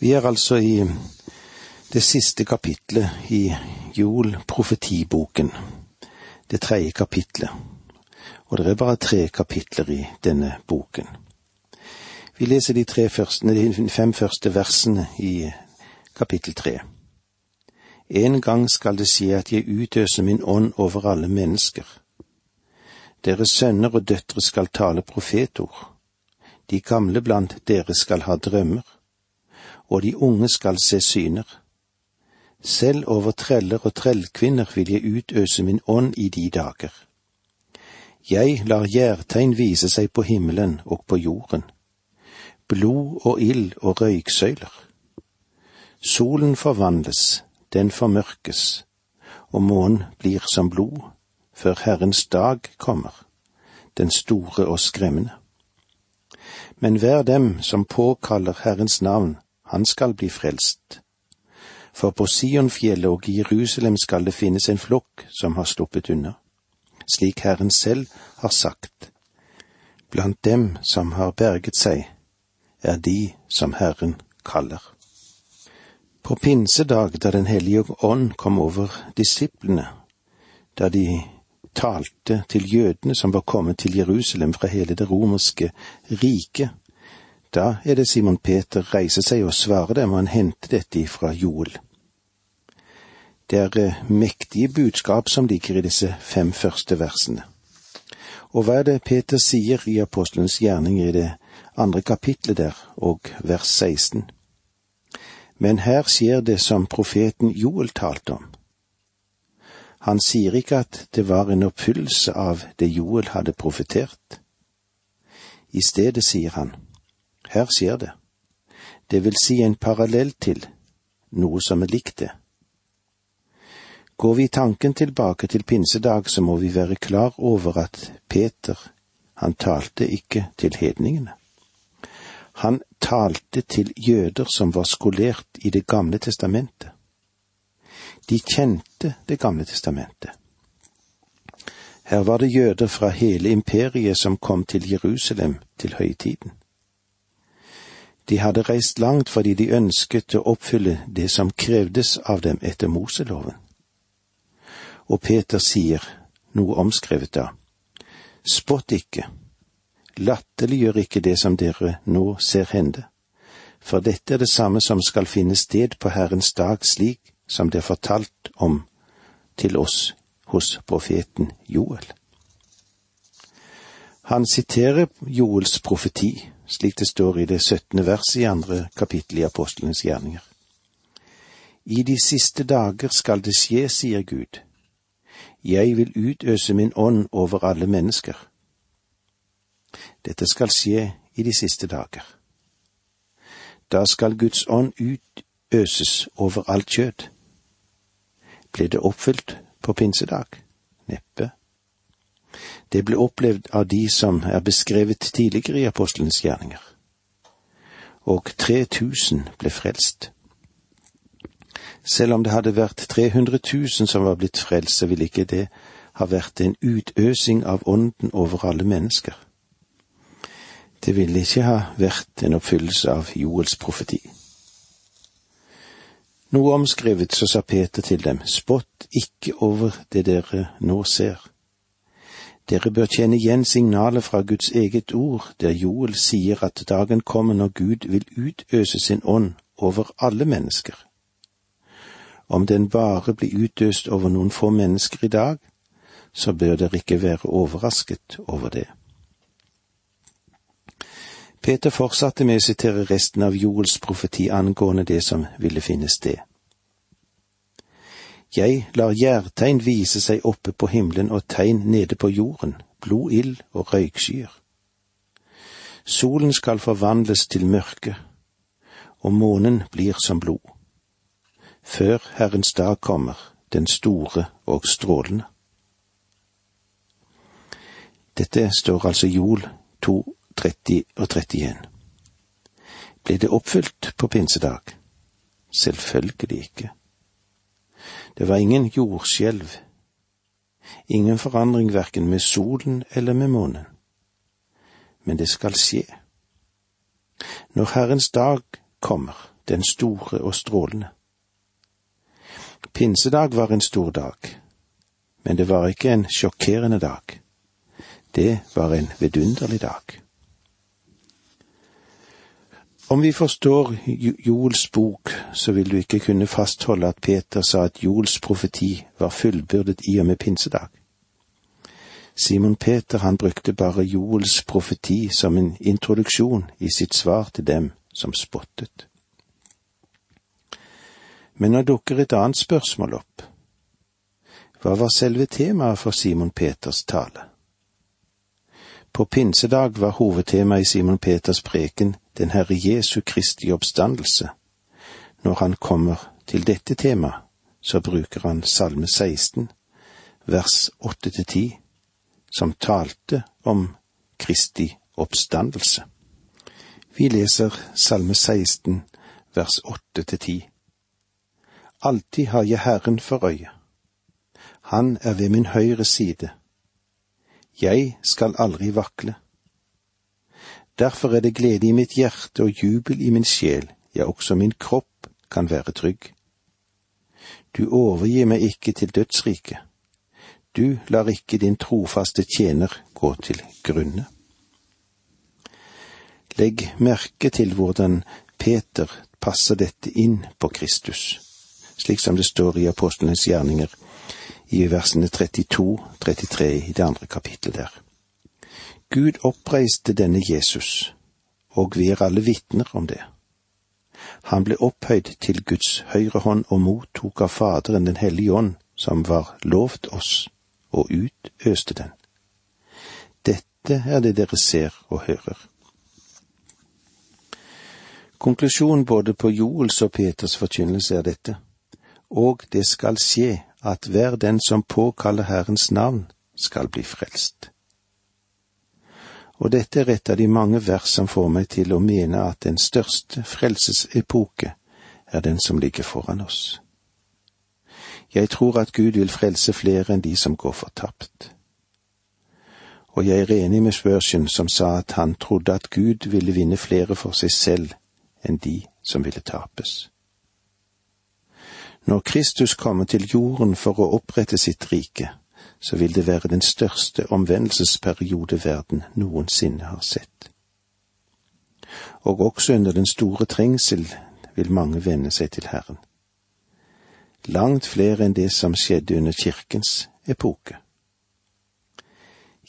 Vi er altså i det siste kapitlet i Joel profetiboken, det tredje kapitlet, og det er bare tre kapitler i denne boken. Vi leser de, tre første, de fem første versene i kapittel tre. En gang skal det skje at jeg utøser min ånd over alle mennesker. Deres sønner og døtre skal tale profetord. De gamle blant dere skal ha drømmer og de unge skal se syner. Selv over treller og trellkvinner vil jeg utøse min ånd i de dager. Jeg lar gjærtegn vise seg på himmelen og på jorden, blod og ild og røyksøyler. Solen forvandles, den formørkes, og månen blir som blod, før Herrens dag kommer, den store og skremmende. Men hver dem som påkaller Herrens navn, han skal bli frelst. For på Sionfjellet og Jerusalem skal det finnes en flokk som har sluppet unna, slik Herren selv har sagt. Blant dem som har berget seg, er de som Herren kaller. På pinsedag, da Den hellige ånd kom over disiplene, da de talte til jødene som var kommet til Jerusalem fra hele det romerske riket, da er det Simon Peter reiser seg og svarer dem, og han henter dette fra Joel. Det er eh, mektige budskap som ligger i disse fem første versene. Og hva er det Peter sier i apostelens gjerning i det andre kapitlet der, og vers 16? Men her skjer det som profeten Joel talte om. Han sier ikke at det var en oppfyllelse av det Joel hadde profetert. I stedet sier han, her skjer det. Det vil si en parallell til, noe som er likt det. Går vi tanken tilbake til pinsedag, så må vi være klar over at Peter, han talte ikke til hedningene. Han talte til jøder som var skolert i Det gamle testamentet. De kjente Det gamle testamentet. Her var det jøder fra hele imperiet som kom til Jerusalem til høytiden. De hadde reist langt fordi de ønsket å oppfylle det som krevdes av dem etter Moseloven. Og Peter sier, noe omskrevet da, spott ikke, latterliggjør ikke det som dere nå ser hende, for dette er det samme som skal finne sted på Herrens dag slik som det er fortalt om til oss hos profeten Joel. Han siterer Joels profeti slik det står i det syttende verset i andre kapittel i Apostlenes gjerninger. I de siste dager skal det skje, sier Gud. Jeg vil utøse min ånd over alle mennesker. Dette skal skje i de siste dager. Da skal Guds ånd utøses over alt kjød. Ble det oppfylt på pinsedag? Neppe. Det ble opplevd av de som er beskrevet tidligere i apostelens gjerninger. Og 3000 ble frelst. Selv om det hadde vært 300 000 som var blitt frelst, så ville ikke det ha vært en utøsing av ånden over alle mennesker. Det ville ikke ha vært en oppfyllelse av Joels profeti. Noe omskrevet så sa Peter til dem, spott ikke over det dere nå ser dere bør kjenne igjen signalet fra Guds eget ord, der Joel sier at dagen kommer når Gud vil utøse sin ånd over alle mennesker. Om den bare blir utøst over noen få mennesker i dag, så bør dere ikke være overrasket over det. Peter fortsatte med å sitere resten av Joels profeti angående det som ville finne sted. Jeg lar gjærtegn vise seg oppe på himmelen og tegn nede på jorden, blod, ild og røykskyer. Solen skal forvandles til mørke, og månen blir som blod. Før Herrens dag kommer, den store og strålende. Dette står altså Jol 2, 30 og 31. Ble det oppfylt på pinsedag? Selvfølgelig ikke. Det var ingen jordskjelv, ingen forandring verken med solen eller med månen. Men det skal skje. Når Herrens dag kommer, den store og strålende. Pinsedag var en stor dag, men det var ikke en sjokkerende dag. Det var en vidunderlig dag. Om vi forstår Joels bok, så vil du ikke kunne fastholde at Peter sa at Joels profeti var fullbyrdet i og med pinsedag. Simon Peter han brukte bare Joels profeti som en introduksjon i sitt svar til dem som spottet. Men nå dukker et annet spørsmål opp. Hva var selve temaet for Simon Peters tale? På pinsedag var hovedtemaet i Simon Peters preken den Herre Jesu Kristi oppstandelse. Når han kommer til dette temaet, så bruker han Salme 16, vers 8-10, som talte om Kristi oppstandelse. Vi leser Salme 16, vers 8-10. Alltid har jeg Herren for øye. Han er ved min høyre side jeg skal aldri vakle. Derfor er det glede i mitt hjerte og jubel i min sjel, ja, også min kropp kan være trygg. Du overgir meg ikke til dødsriket. Du lar ikke din trofaste tjener gå til grunne. Legg merke til hvordan Peter passer dette inn på Kristus, slik som det står i apostlenes gjerninger i versene 32-33 i det andre kapittelet der. Gud oppreiste denne Jesus, og vi er alle vitner om det. Han ble opphøyd til Guds høyre hånd og mottok av Faderen Den hellige ånd, som var lovt oss, og utøste den. Dette er det dere ser og hører. Konklusjonen både på Joels og Peters forkynnelse er dette, og det skal skje at hver den som påkaller Herrens navn, skal bli frelst. Og dette er et av de mange vers som får meg til å mene at den største frelsesepoke er den som ligger foran oss. Jeg tror at Gud vil frelse flere enn de som går fortapt. Og jeg er enig med Spurgeon som sa at han trodde at Gud ville vinne flere for seg selv enn de som ville tapes. Når Kristus kommer til jorden for å opprette sitt rike, så vil det være den største omvendelsesperiode verden noensinne har sett. Og også under den store trengsel vil mange venne seg til Herren. Langt flere enn det som skjedde under kirkens epoke.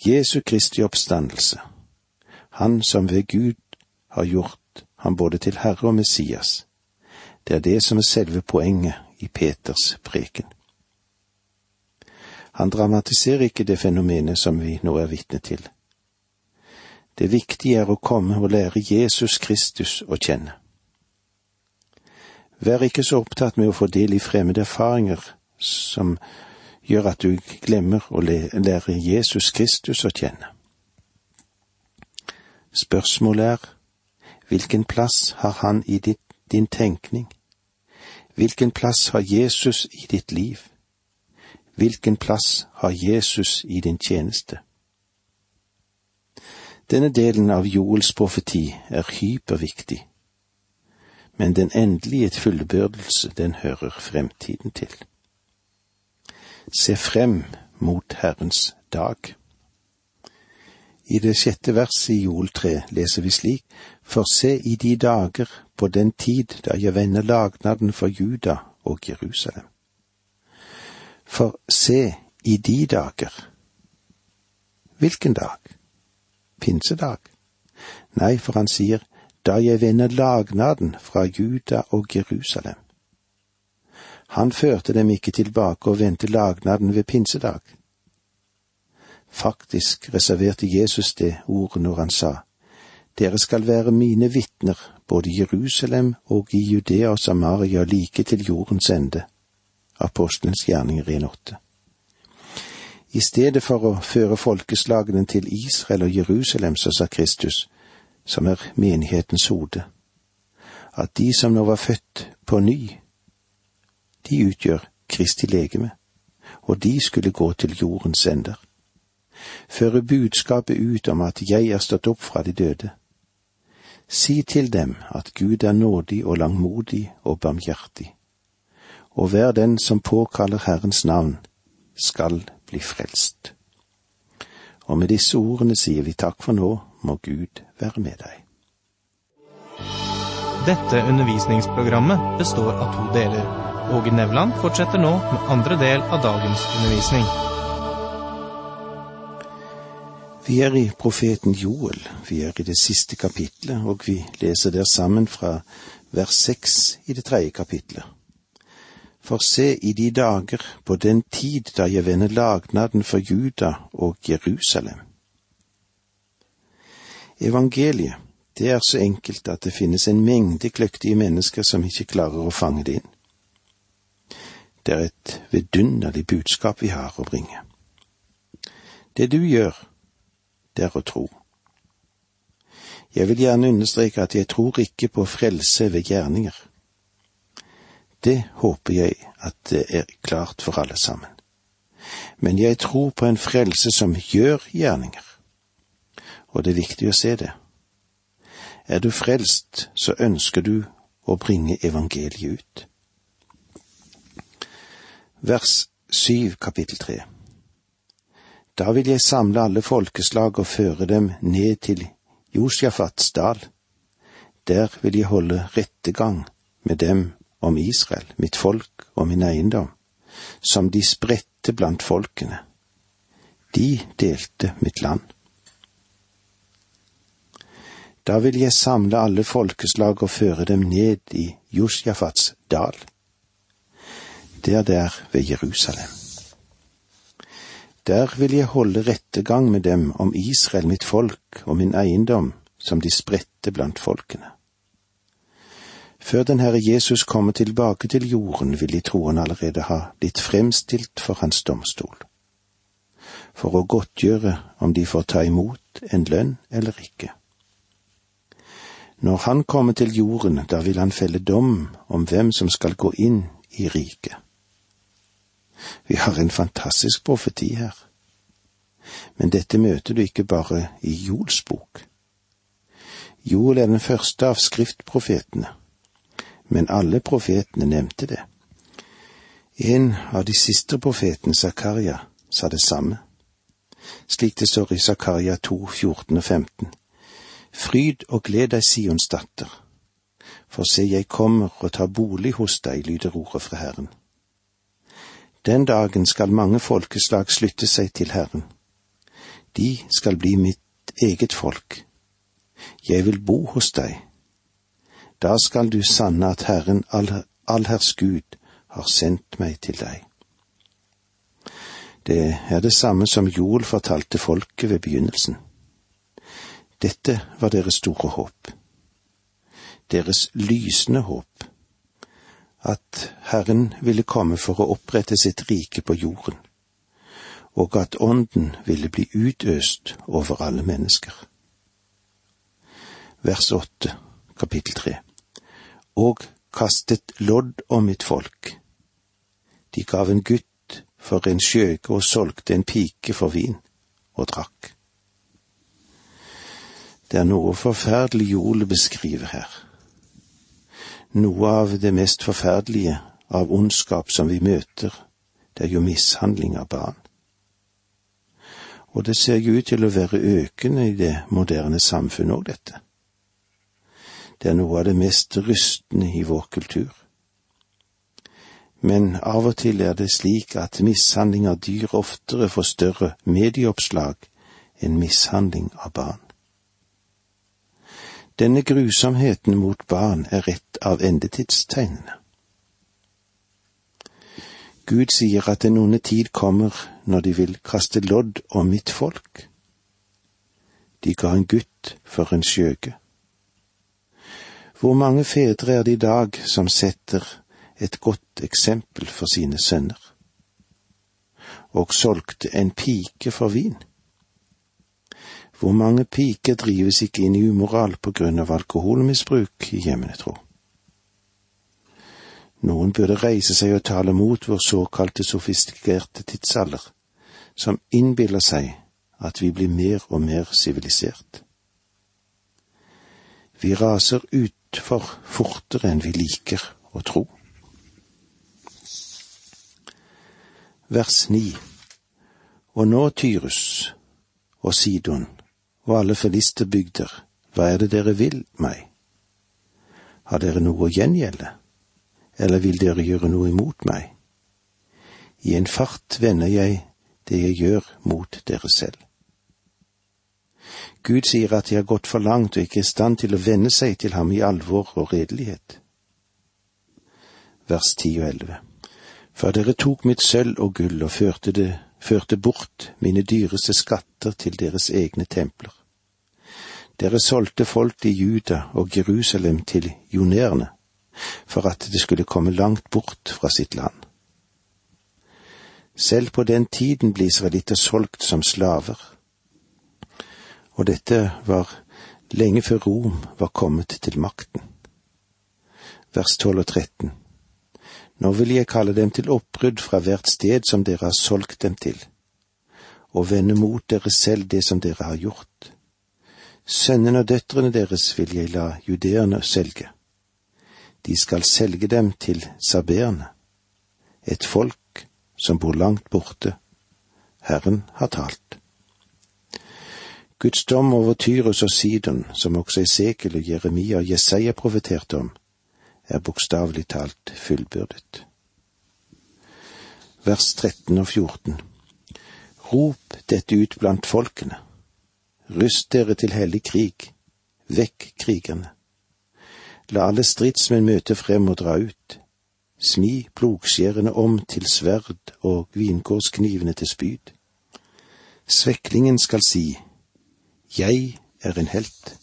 Jesu Kristi oppstandelse, Han som ved Gud har gjort ham både til Herre og Messias, det er det som er selve poenget i Peters preken. Han dramatiserer ikke det fenomenet som vi nå er vitne til. Det viktige er å komme og lære Jesus Kristus å kjenne. Vær ikke så opptatt med å få del i fremmede erfaringer som gjør at du glemmer å lære Jesus Kristus å kjenne. Spørsmålet er, hvilken plass har han i din tenkning? Hvilken plass har Jesus i ditt liv? Hvilken plass har Jesus i din tjeneste? Denne delen av Joels profeti er hyperviktig, men den endelige fullbyrdelse, den hører fremtiden til. Se frem mot Herrens dag. I det sjette verset i Joel 3 leser vi slik, for se i de dager på den tid da jeg vender lagnaden for Juda og Jerusalem. For se i de dager. Hvilken dag? Pinsedag? Nei, for han sier, da jeg vender lagnaden fra Juda og Jerusalem. Han førte dem ikke tilbake og vendte lagnaden ved pinsedag. Faktisk reserverte Jesus det ordet når han sa, Dere skal være mine vitner både i Jerusalem og i Judea og Samaria like til jordens ende. Apostelens gjerninger 1.8. I stedet for å føre folkeslagene til Israel og Jerusalem, så sa Kristus, som er menighetens hode, at de som nå var født på ny, de utgjør Kristi legeme, og de skulle gå til jordens ender. Føre budskapet ut om at jeg er stått opp fra de døde, Si til dem at Gud er nådig og langmodig og barmhjertig, og hver den som påkaller Herrens navn, skal bli frelst. Og med disse ordene sier vi takk for nå, må Gud være med deg. Dette undervisningsprogrammet består av to deler. Åge Nevland fortsetter nå med andre del av dagens undervisning. Vi er i profeten Joel, vi er i det siste kapitlet, og vi leser der sammen fra vers seks i det tredje kapitlet. For se i de dager, på den tid da jeg vender lagnaden for Juda og Jerusalem. Evangeliet, det er så enkelt at det finnes en mengde kløktige mennesker som ikke klarer å fange det inn. Det er et vidunderlig budskap vi har å bringe. Det du gjør, det er å tro. Jeg vil gjerne understreke at jeg tror ikke på frelse ved gjerninger. Det håper jeg at det er klart for alle sammen. Men jeg tror på en frelse som gjør gjerninger. Og det er viktig å se det. Er du frelst, så ønsker du å bringe evangeliet ut. Vers syv, kapittel tre. Da vil jeg samle alle folkeslag og føre dem ned til Josjafats dal. Der vil jeg holde rettegang med dem om Israel, mitt folk og min eiendom, som de spredte blant folkene. De delte mitt land. Da vil jeg samle alle folkeslag og føre dem ned i Josjafats dal. Det er der ved Jerusalem. Der vil jeg holde rettegang med dem om Israel, mitt folk og min eiendom, som de spredte blant folkene. Før den Herre Jesus kommer tilbake til jorden, vil de troende allerede ha blitt fremstilt for hans domstol, for å godtgjøre om de får ta imot en lønn eller ikke. Når han kommer til jorden, da vil han felle dom om hvem som skal gå inn i riket. Vi har en fantastisk profeti her. Men dette møter du ikke bare i Jols bok. Joel er den første av skriftprofetene men alle profetene nevnte det. En av de siste profetene, Zakaria, sa det samme. Slik det står i Zakaria 2, 14 og 15. Fryd og gled deg, Sions datter. For se, jeg kommer og tar bolig hos deg, lyder ordet fra Herren. Den dagen skal mange folkeslag slutte seg til Herren. De skal bli mitt eget folk. Jeg vil bo hos deg da skal du sanne at Herren allherrs Gud har sendt meg til deg. Det er det samme som Joel fortalte folket ved begynnelsen. Dette var deres store håp. Deres lysende håp. At Herren ville komme for å opprette sitt rike på jorden, og at Ånden ville bli utøst over alle mennesker. Vers åtte, kapittel tre og kastet lodd om mitt folk. De gav en gutt for en skjøge og solgte en pike for vin, og drakk. Det er noe forferdelig Jole beskriver her. Noe av det mest forferdelige av ondskap som vi møter, det er jo mishandling av barn. Og det ser jo ut til å være økende i det moderne samfunnet òg, dette. Det er noe av det mest rystende i vår kultur. Men av og til er det slik at mishandling av dyr oftere får større medieoppslag enn mishandling av barn. Denne grusomheten mot barn er et av endetidstegnene. Gud sier at den onde tid kommer når de vil kaste lodd om mitt folk. De ga en gutt for en skjøge. Hvor mange fedre er det i dag som setter et godt eksempel for sine sønner? Og solgte en pike for vin? Hvor mange piker drives ikke inn i umoral på grunn av alkoholmisbruk i hjemmene, tro? Noen burde reise seg og tale mot vår såkalte sofistikerte tidsalder, som innbiller seg at vi blir mer og mer sivilisert. Vi raser utfor fortere enn vi liker å tro. Vers ni. Og nå, Tyrus og Sidon og alle filisterbygder, hva er det dere vil meg? Har dere noe å gjengjelde, eller vil dere gjøre noe imot meg? I en fart vender jeg det jeg gjør mot dere selv. Gud sier at de har gått for langt og ikke er i stand til å venne seg til ham i alvor og redelighet. Vers 10 og 11. For dere tok mitt sølv og gull og førte det, førte bort mine dyreste skatter til deres egne templer. Dere solgte folk i Juda og Jerusalem til jonerne, for at det skulle komme langt bort fra sitt land. Selv på den tiden ble israelitter solgt som slaver og dette var lenge før Rom var kommet til makten. Vers 12 og 13. Nå vil jeg kalle dem til oppbrudd fra hvert sted som dere har solgt dem til, og vende mot dere selv det som dere har gjort. Sønnene og døtrene deres vil jeg la judeerne selge. De skal selge dem til sabeerne, et folk som bor langt borte. Herren har talt. Guds dom over Tyrus og Sidon, som også Esekiel og Jeremia og Jesaja profeterte om, er bokstavelig talt fullbyrdet. Vers 13 og 14 Rop dette ut blant folkene. Rust dere til hellig krig. Vekk krigerne. La alle stridsmenn møte frem og dra ut. Smi plogskjærene om til sverd og vingårdsknivene til spyd. Sveklingen skal si, jeg er en helt.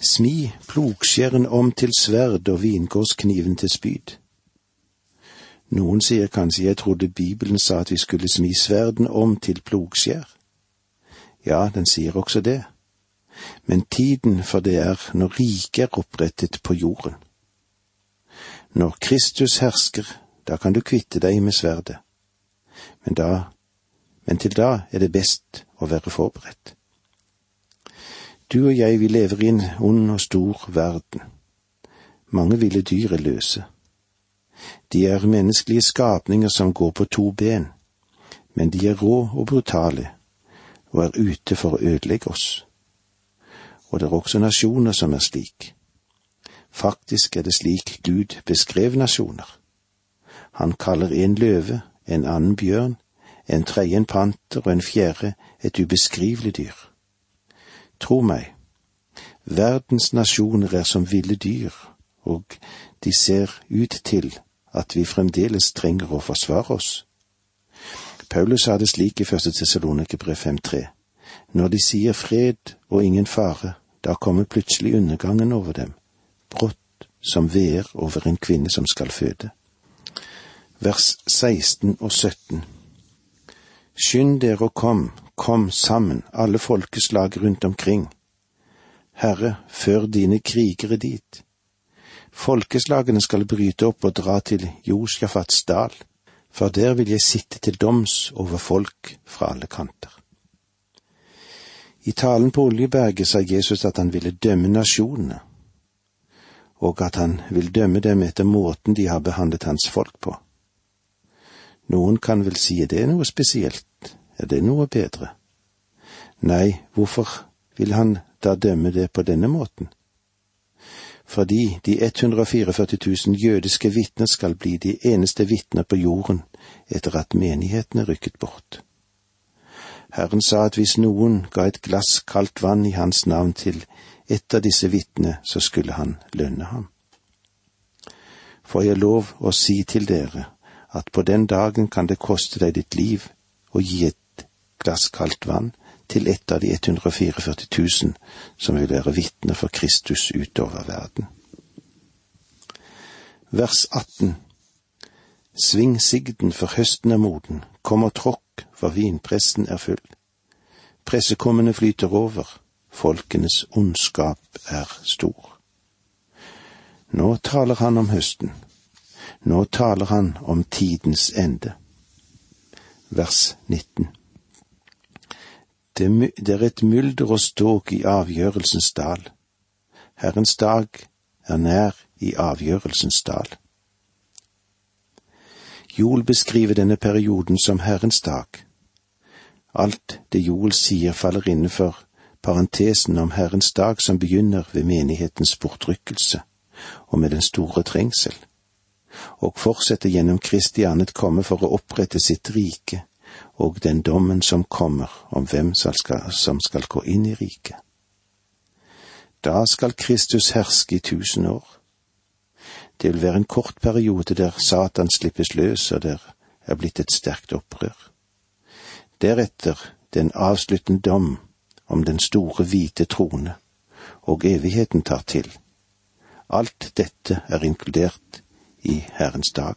Smi plogskjæren om til sverd og vingårdskniven til spyd. Noen sier kanskje jeg trodde Bibelen sa at vi skulle smi sverden om til plogskjær. Ja, den sier også det. Men tiden for det er når riket er opprettet på jorden. Når Kristus hersker, da kan du kvitte deg med sverdet. Men da, men til da er det best å være forberedt. Du og jeg, vi lever i en ond og stor verden. Mange ville dyr er løse. De er menneskelige skapninger som går på to ben, men de er rå og brutale og er ute for å ødelegge oss. Og det er også nasjoner som er slik. Faktisk er det slik Gud beskrev nasjoner. Han kaller en løve, en annen bjørn, en tredje en panter og en fjerde et ubeskrivelig dyr. Tro meg, verdens nasjoner er som ville dyr, og de ser ut til at vi fremdeles trenger å forsvare oss. Paulus sa det slik i første Tessalonikerbrev 5.3. Når de sier fred og ingen fare, da kommer plutselig undergangen over dem, brått som veer over en kvinne som skal føde. Vers 16 og 17. Skynd dere og kom, kom sammen, alle folkeslag rundt omkring. Herre, før dine krigere dit. Folkeslagene skal bryte opp og dra til Josjafats dal, for der vil jeg sitte til doms over folk fra alle kanter. I talen på Oljeberget sa Jesus at han ville dømme nasjonene, og at han vil dømme dem etter måten de har behandlet hans folk på. Noen kan vel si det er noe spesielt, er det noe bedre? Nei, hvorfor vil han da dømme det på denne måten? Fordi de 144 000 jødiske vitner skal bli de eneste vitner på jorden etter at menigheten er rykket bort. Herren sa at hvis noen ga et glass kaldt vann i hans navn til et av disse vitnene, så skulle han lønne ham. Får jeg lov å si til dere at på den dagen kan det koste deg ditt liv å gi et glass kaldt vann til et av de 144 000 som vil være vitner for Kristus utover verden. Vers 18 Sving sigden, for høsten er moden, kom og tråkk, for vinpressen er full. Pressekummene flyter over, folkenes ondskap er stor. Nå taler han om høsten, nå taler han om tidens ende. Vers 19 det er et mylder og ståk i avgjørelsens dal. Herrens dag er nær i avgjørelsens dal. Joel beskriver denne perioden som Herrens dag. Alt det Joel sier faller innenfor parentesen om Herrens dag som begynner ved menighetens bortrykkelse og med den store trengsel, og fortsetter gjennom Kristi annet komme for å opprette sitt rike og den dommen som kommer om hvem som skal, som skal gå inn i riket. Da skal Kristus herske i tusen år. Det vil være en kort periode der Satan slippes løs og der er blitt et sterkt opprør. Deretter den avsluttende dom om den store hvite trone, og evigheten tar til. Alt dette er inkludert i Herrens dag.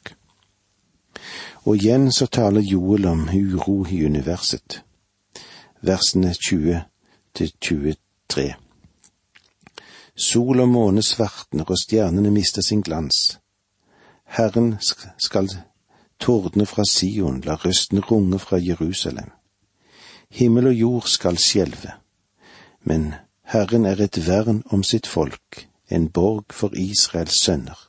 Og igjen så taler Joel om uro i universet. Versene 20 til 23. Sol og måne svartner, og stjernene mister sin glans. Herren skal tordne fra Sion, la røsten runge fra Jerusalem. Himmel og jord skal skjelve, men Herren er et vern om sitt folk, en borg for Israels sønner.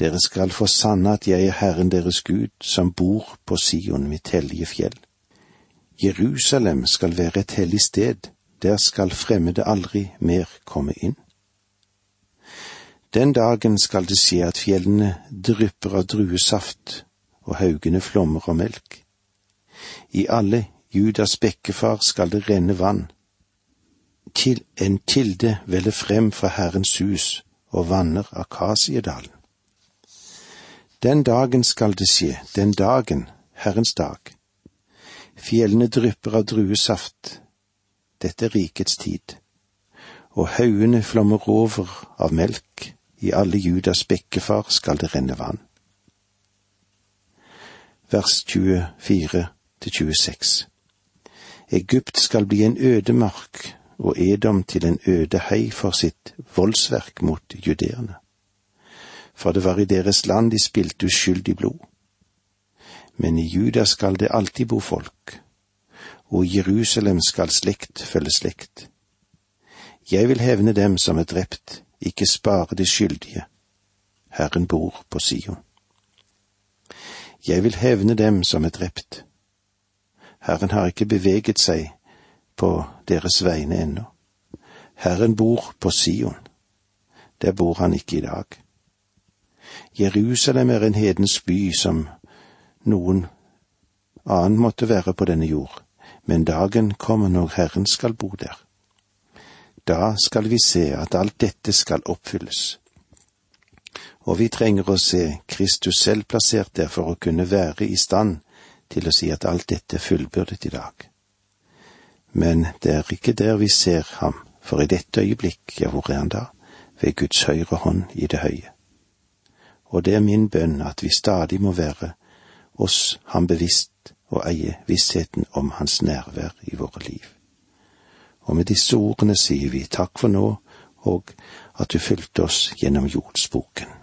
Dere skal få sanne at jeg er Herren deres Gud, som bor på Sion, mitt hellige fjell. Jerusalem skal være et hellig sted, der skal fremmede aldri mer komme inn. Den dagen skal det skje at fjellene drypper av druesaft og haugene flommer av melk. I alle Judas bekkefar skal det renne vann. Til en kilde veller frem fra Herrens hus og vanner Akasiedalen. Den dagen skal det skje, den dagen, Herrens dag. Fjellene drypper av druesaft, dette er rikets tid, og haugene flommer over av melk, i alle Judas bekkefar skal det renne vann. Vers 24 til 26 Egypt skal bli en ødemark og Edom til en øde hei for sitt voldsverk mot judeerne for det var i deres land de spilte uskyldig blod. Men i Juda skal det alltid bo folk, og i Jerusalem skal slekt følge slekt. Jeg vil hevne dem som er drept, ikke spare de skyldige. Herren bor på Sion. Jeg vil hevne dem som er drept. Herren har ikke beveget seg på deres vegne ennå. Herren bor på Sion. Der bor han ikke i dag. Jerusalem er en hedens by som noen annen måtte være på denne jord, men dagen kommer når Herren skal bo der. Da skal vi se at alt dette skal oppfylles. Og vi trenger å se Kristus selv plassert der for å kunne være i stand til å si at alt dette er fullbyrdet i dag. Men det er ikke der vi ser ham, for i dette øyeblikk, ja, hvor er han da? Ved Guds høyre hånd i det høye og det er min bønn at vi stadig må være oss ham bevisst og eie vissheten om hans nærvær i våre liv. Og med disse ordene sier vi takk for nå, og at du fulgte oss gjennom jordsboken.